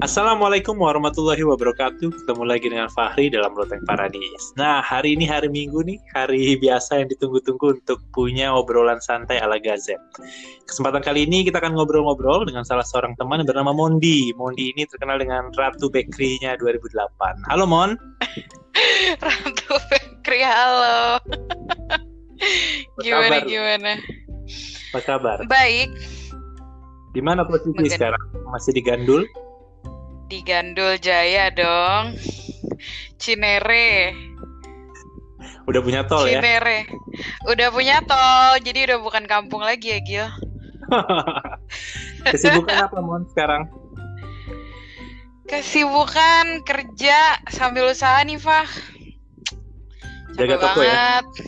Assalamualaikum warahmatullahi wabarakatuh. Ketemu lagi dengan Fahri dalam Loteng Paradis. Nah, hari ini hari Minggu nih, hari biasa yang ditunggu-tunggu untuk punya obrolan santai ala Gazet. Kesempatan kali ini kita akan ngobrol-ngobrol dengan salah seorang teman yang bernama Mondi. Mondi ini terkenal dengan Ratu Bakery-nya 2008. Halo Mon. Ratu Bakery, halo. gimana gimana? Apa kabar? Baik. Di mana posisi Mungkin... sekarang? Masih di Gandul? Di Gandul Jaya dong. Cinere. Udah punya tol Cinere. ya? Cinere. Udah punya tol, jadi udah bukan kampung lagi ya, Gil. Kesibukan apa, Mon, sekarang? Kesibukan kerja sambil usaha nih, Fah. Jaga toko ya? banget. ya?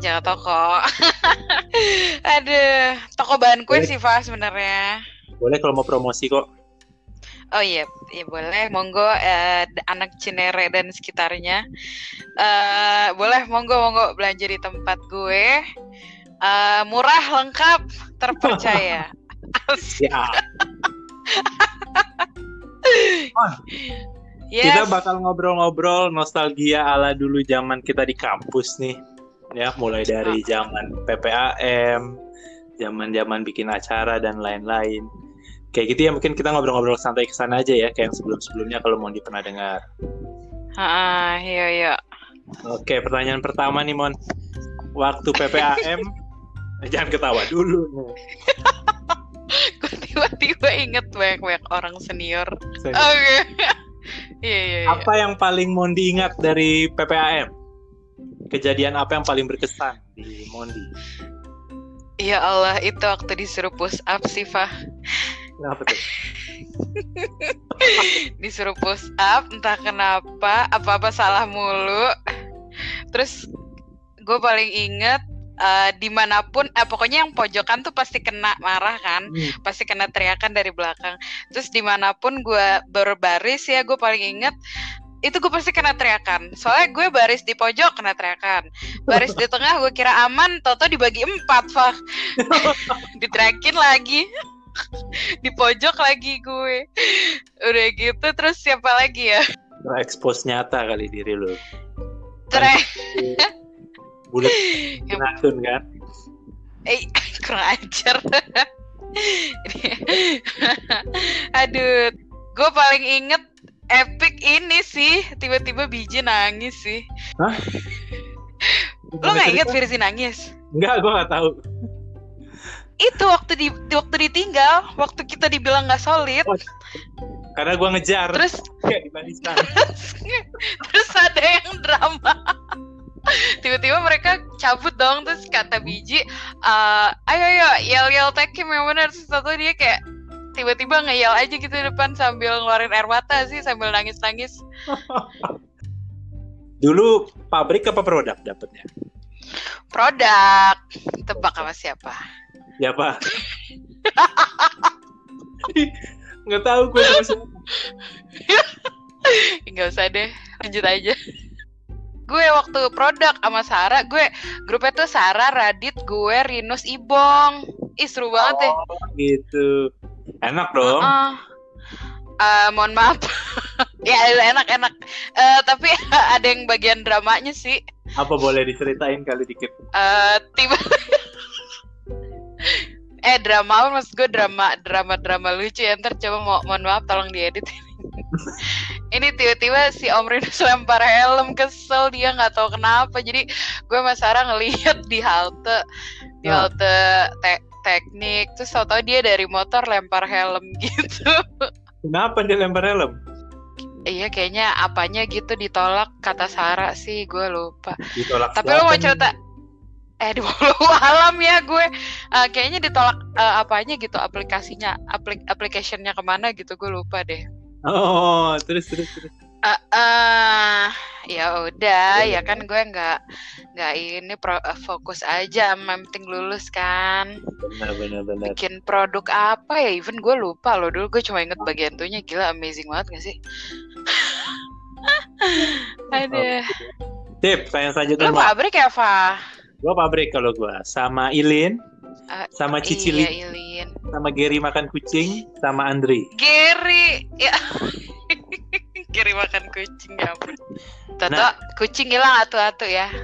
Jaga toko. Aduh, toko bahan kue sih, Fah, sebenarnya. Boleh kalau mau promosi kok. Oh iya, ya boleh. Monggo uh, anak Cinere dan sekitarnya. Uh, boleh monggo monggo belanja di tempat gue. Uh, murah, lengkap, terpercaya. Siap. yes. Kita bakal ngobrol-ngobrol nostalgia ala dulu zaman kita di kampus nih. Ya, mulai dari zaman PPAM, zaman-zaman bikin acara dan lain-lain kayak gitu ya mungkin kita ngobrol-ngobrol santai ke sana aja ya kayak yang sebelum-sebelumnya kalau mau di pernah dengar. Ah, iya iya. Oke, pertanyaan pertama nih Mon. Waktu PPAM jangan ketawa dulu nih. Gue tiba-tiba inget banyak-banyak orang senior. senior. Oke. Okay. iya, iya, iya. Apa yang paling Mondi ingat dari PPAM? Kejadian apa yang paling berkesan di Mondi? Ya Allah, itu waktu disuruh push up sih, Fah. Kenapa tuh? Disuruh push up, entah kenapa, apa-apa salah mulu. Terus gue paling inget uh, di mana pun, eh, pokoknya yang pojokan tuh pasti kena marah kan, hmm. pasti kena teriakan dari belakang. Terus di mana pun gue berbaris ya, gue paling inget itu gue pasti kena teriakan. Soalnya gue baris di pojok kena teriakan, baris di tengah gue kira aman, toto dibagi empat, Fah. Diteriakin lagi. di pojok lagi gue. Udah gitu terus siapa lagi ya? Terekspos nyata kali diri lu. Tre bulat racun kan? Eh kurang ajar. Aduh gue paling inget epic ini sih. Tiba-tiba biji nangis sih. Hah? lo nggak inget Firzi nangis? Enggak, gue nggak tahu itu waktu di waktu ditinggal waktu kita dibilang nggak solid. Oh, karena gue ngejar. Terus terus ada yang drama. Tiba-tiba mereka cabut dong terus kata biji uh, ayo ayo yel yel take him yang benar. Satu dia kayak tiba-tiba ngeyel aja gitu di depan sambil ngeluarin air mata sih sambil nangis nangis dulu pabrik apa produk dapetnya? Produk. Tebak sama siapa Siapa? Nggak tahu gue sama Nggak usah deh, lanjut aja. Gue waktu produk sama Sarah, gue grupnya tuh Sarah, Radit, gue, Rinus, Ibong. Ih seru banget deh. Oh, gitu. Enak dong. Uh -uh. Uh, mohon maaf. ya enak enak. Uh, tapi ada yang bagian dramanya sih. Apa boleh diceritain kali dikit? Uh, tiba eh drama apa maksud gue drama drama drama lucu ya. Ntar coba mau mohon maaf tolong diedit. Ini tiba-tiba si Om Rinus lempar helm kesel. Dia nggak tahu kenapa. Jadi gue sama Sarah ngelihat di halte. Di oh. halte te teknik. Terus tau-tau dia dari motor lempar helm gitu. Kenapa dia lempar helm? Iya kayaknya apanya gitu ditolak kata Sarah sih. Gue lupa. Ditolak Tapi lo mau cerita eh di alam ya gue. Uh, kayaknya ditolak uh, apanya gitu aplikasinya aplik applicationnya ke mana gitu gue lupa deh. Oh terus terus terus. Uh, uh, ya udah ya, ya kan gue nggak nggak ini pro, uh, fokus aja yang penting lulus kan. Benar benar benar. Bikin produk apa ya even gue lupa loh. Dulu gue cuma inget bagian tuhnya gila amazing banget gak sih? Ada tip saya selanjutnya lu pabrik ya Fa Gue pabrik kalau gue sama Ilin, Ah, sama Cici Lin, Iya, Ilin. sama Gary makan kucing, sama Andri. Gary, ya. Gary makan kucing ya ampun. Toto, Nah. kucing hilang atu-atu ya.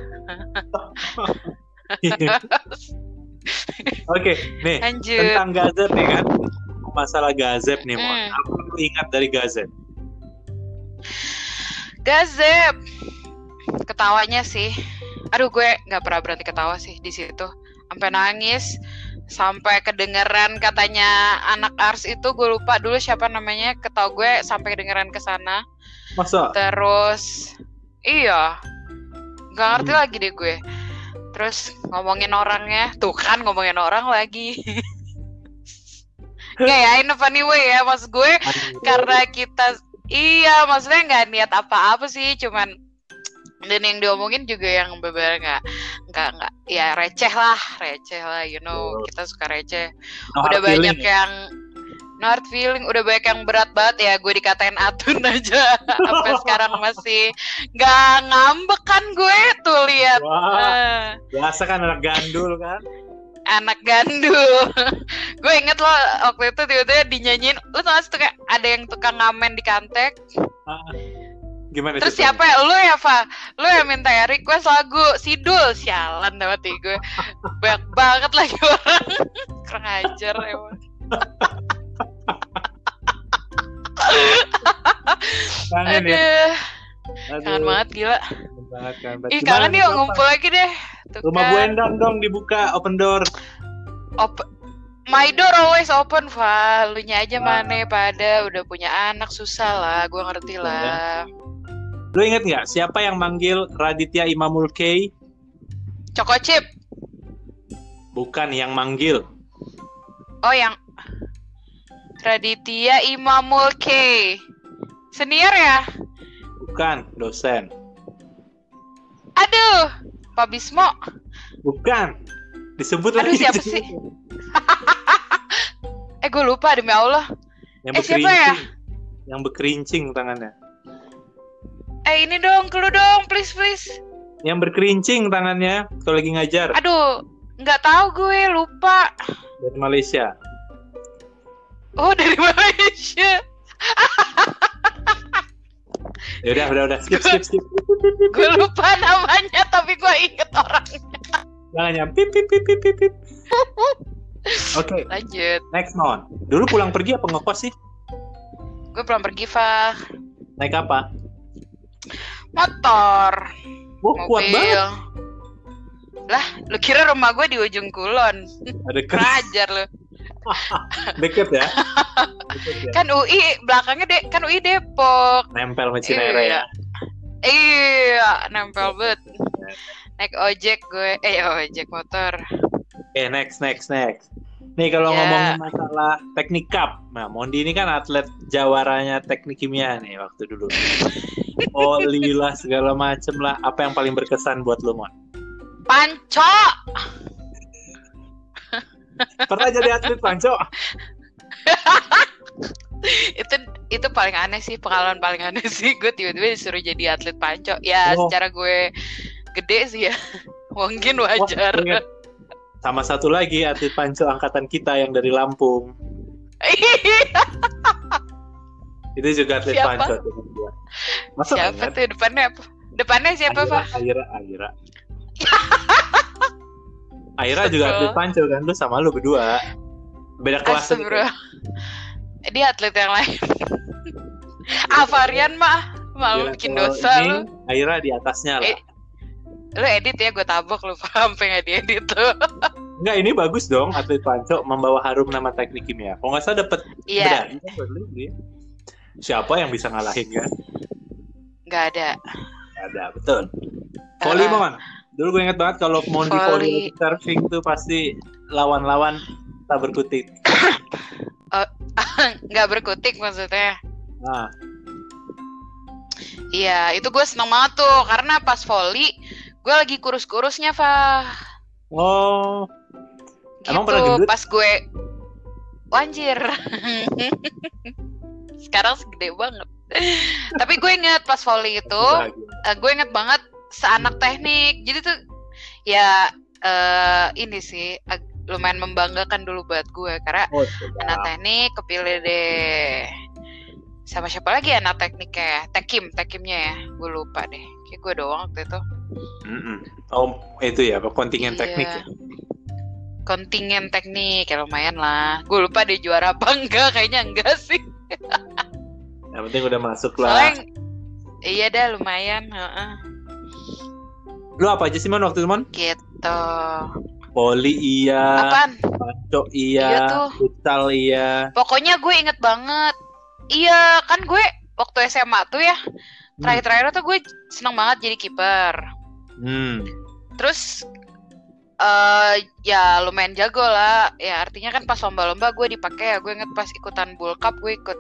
Oke, nih Lanjut. tentang Gazet nih kan. Masalah Gazet nih, Mon. Hmm. Apa lu ingat dari Gazet? Gazep. Ketawanya sih. Aduh, gue nggak pernah berhenti ketawa sih di situ. Sampai nangis, sampai kedengeran katanya anak ars itu gue lupa dulu siapa namanya. Ketawa gue sampai kedengeran ke sana. Masa? Terus iya. Gak ngerti Hmm. lagi deh gue. Terus ngomongin orangnya, tuh kan ngomongin orang lagi. Nggak ya, in a funny way ya, mas gue karena kita iya maksudnya nggak niat apa-apa sih cuman dan yang diomongin juga yang beber nggak nggak nggak ya receh lah receh lah you know Oh. kita suka receh No udah hard feeling banyak ya? yang no hard feeling udah banyak yang berat banget ya gue dikatain atun aja sampai sekarang masih nggak ngambek kan gue tuh lihat Wah, Eh biasa kan anak gandul kan. anak gandul. gue inget lo waktu itu tiba-tiba dinyanyiin. Lo tau gak sih tuh kayak ada yang tukang ngamen di kantek. Gimana Terus siapa ya? Lo ya, Fa? Lo yang minta ya request lagu Sidul. Sialan dapat gue. Banyak banget lagi orang. Kurang ajar emang. Kangen ya? Aduh, Aduh, kangen banget gila. kangen banget, kangen banget. Ih, kangen nih, yuk ngumpul lagi deh. Tuh Rumah kan. Bu Endang dong dibuka open door. Op- My door always open, Fa. Lu aja mana pada udah punya anak susah lah. Gue ngerti Betul, ya. Lu inget nggak siapa yang manggil Raditya Imamul K? Choco chip. Bukan yang manggil. Oh yang Raditya Imamul K. Senior ya? Bukan dosen. Aduh, Pak Bismo. Bukan. Disebut Aduh, lagi. siapa sih? Eh, gue lupa demi Allah. Yang Eh, siapa ya? Yang berkerincing tangannya. Eh, ini dong, clue dong, please, please. Yang berkerincing tangannya kalau lagi ngajar Aduh, nggak tahu gue, lupa. dari Malaysia. Oh, dari Malaysia. Ya udah, udah, udah. Skip, skip, skip. Gue lupa namanya, tapi gue inget orangnya. Jangan ya. Pip, pip, pip, pip, pip. Oke, Lanjut. next non. Dulu pulang pergi apa ngekos sih? Gue pulang pergi, Fah. Naik apa? Motor. Kuat mobil. banget. Lah, lu kira rumah gue di ujung kulon? Ada. Kerajar lu. Deket ya? Deket ya? Kan UI belakangnya de kan UI Depok. Nempel sama Cinere ya. Iya, nempel banget. Naik ojek gue, eh ojek motor. Oke, next, next, next. Nih kalau Ya. ngomongin masalah teknik cup, nah Mondi ini kan atlet jawaranya teknik kimia nih waktu dulu. Oh lila segala macem lah. Apa yang paling berkesan buat lo Mon? Panco. Pernah jadi atlet Panco? itu itu paling aneh sih pengalaman paling aneh sih gue tiba-tiba disuruh jadi atlet panco ya Oh. secara gue gede sih ya mungkin wajar Wah. Sama satu lagi atlet Panco angkatan kita yang dari Lampung. Itu juga atlet Siapa? Panco. Masa siapa tuh depannya apa depannya siapa pak Aira, Aira. Aira juga atlet Panco kan? Lu sama lu berdua. Beda kelas. Astagfirullah. dia atlet yang lain ah varian mah malu bikin dosa ini, lu Aira di atasnya lah. Eh, lu edit ya gue tabok lu paham nggak diedit tuh Enggak, ini bagus dong atlet Panco membawa harum nama teknik kimia. Kalau nggak salah dapat iya lu, dia. Siapa yang bisa ngalahin kan? Nggak ada Nggak ada, betul. Volley Eh, Mon. Dulu gue inget banget kalau mau di volley surfing tuh pasti lawan-lawan tak berkutik. nggak berkutik maksudnya Nah, Iya, itu gue seneng banget tuh karena pas volley gue lagi kurus-kurusnya, Fah. oh, Gitu, Emang pernah gendut? pas gue Wanjir. Sekarang segede banget. Tapi gue inget pas volley itu, eh, gue inget banget seanak teknik. Jadi tuh ya eh ini sih ag- lumayan membanggakan dulu buat gue. Karena Oh, anak teknik kepilih deh. Sama siapa lagi ya anak teknik ya? Tekim tekimnya ya? Gue lupa deh. Kayak gue doang waktu itu. Mm-mm. Oh, itu ya, kontingen Iya. teknik ya. kontingen teknik ya lumayan lah. Gue lupa deh juara apa enggak kayaknya enggak sih Yang penting udah masuk lah. soalnya iya dah lumayan heeh. Lu apa aja sih, Mon, waktu itu, Mon? gitu Poli iya, apaan Panco Iya iya, tuh. futsal iya. pokoknya gue inget banget iya kan gue waktu SMA tuh ya terakhir-terakhir tuh gue seneng banget jadi kiper Hmm. terus eh ya lumayan jago lah. Ya artinya kan pas lomba-lomba gue dipakai ya. Gue inget pas ikutan Bull Cup gue ikut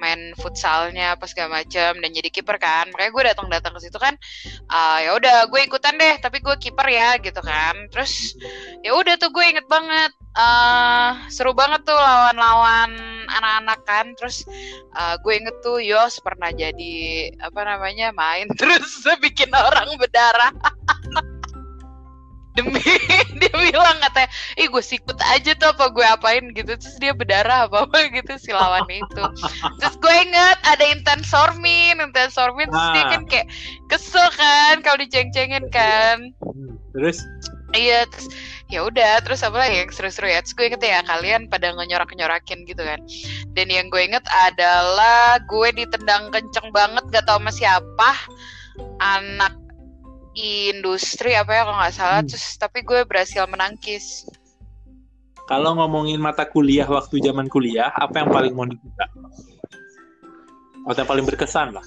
main futsalnya pas segala macam dan jadi kiper kan. Makanya gue datang-datang ke situ kan ah ya udah gue ikutan deh tapi gue kiper ya gitu kan. Terus ya udah tuh gue inget banget eh seru banget tuh lawan-lawan anak-anak kan. Terus eh, gue inget tuh Yos pernah jadi apa namanya main. Terus bikin orang berdarah demi dia bilang katanya ih gue sikut aja tuh apa gue apain gitu. Terus dia berdarah apa apa gitu si lawan itu. Terus gue inget ada intense sormin intense sormin terus dia Ah. kan kayak kesel kan kalau diceng-cengin kan. Terus? Iya terus ya udah terus apa lagi yang seru-seru ya? Terus gue inget ya kalian pada ngenyorak-nyorakin gitu kan. Dan yang gue inget adalah gue ditendang kenceng banget gak tau sama siapa anak industri apa ya kalau nggak salah Hmm. terus tapi gue berhasil menangkis kalau ngomongin mata kuliah waktu zaman kuliah, apa yang paling mau suka? Atau yang paling berkesan lah.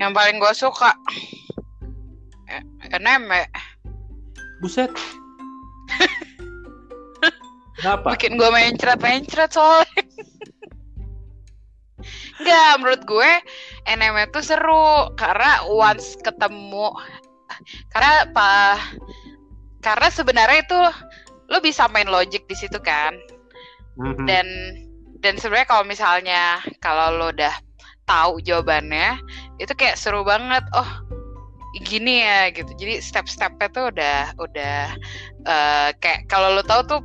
yang paling gue suka eh, NM Buset. Kenapa? bikin gue mencret-mencret soalnya Enggak, menurut gue NM itu seru karena once ketemu karena apa? Karena sebenarnya itu lo bisa main logic di situ kan. Mhm. Dan dan sebenarnya kalau misalnya kalau lo udah tahu jawabannya, itu kayak seru banget. Oh, gini ya gitu. Jadi step-stepnya tuh udah udah eh, kayak kalau lo tahu tuh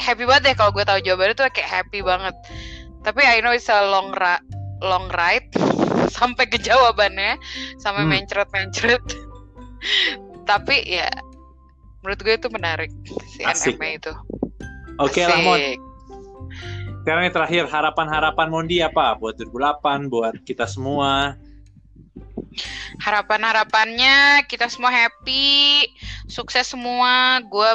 happy banget deh kalau gue tahu jawabannya tuh kayak happy banget. Tapi I know it's a long ra- long ride sampai ke jawabannya, sampai Hmm. mencret-mencret. Tapi ya menurut gue itu menarik si Asik. NMA itu. Oke lah, Mon. Asik. Sekarang yang terakhir, harapan-harapan Mondi apa? Buat 2008, buat kita semua. Harapan-harapannya kita semua happy, sukses semua. Gue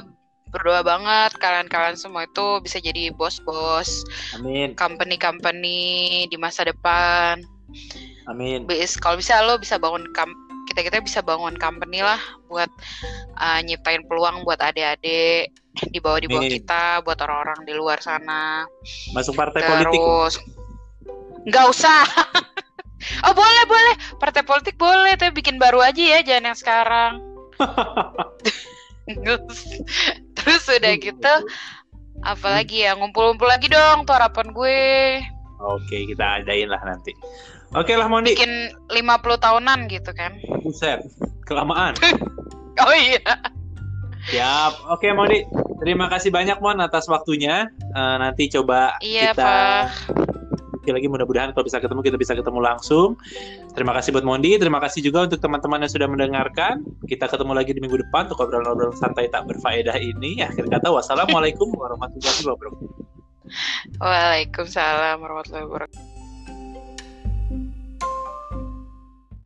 berdoa banget kalian-kalian semua itu bisa jadi bos-bos Amin. company-company di masa depan. Amin. Bis kalau bisa lo bisa bangun kita kita bisa bangun company lah buat uh, nyiptain peluang buat adik-adik di bawah di bawah kita, buat orang-orang di luar sana. Masuk partai politik. Terus nggak usah. oh boleh boleh partai politik boleh tapi bikin baru aja ya jangan yang sekarang. Terus udah gitu apalagi ya ngumpul-ngumpul lagi dong tuh harapan gue Oke, kita adain lah nanti. Oke lah Mondi. bikin 50 tahunan gitu kan. Buset, kelamaan. Oh iya. Siap. Oke Mondi, terima kasih banyak Mon atas waktunya. Eh, nanti coba Iya, kita Pak. Oke lagi mudah-mudahan kalau bisa ketemu kita bisa ketemu langsung. Terima kasih buat Mondi, terima kasih juga untuk teman-teman yang sudah mendengarkan. Kita ketemu lagi di minggu depan untuk obrolan-obrolan santai tak berfaedah ini. Akhir kata wassalamualaikum warahmatullahi wabarakatuh. Waalaikumsalam warahmatullahi wabarakatuh.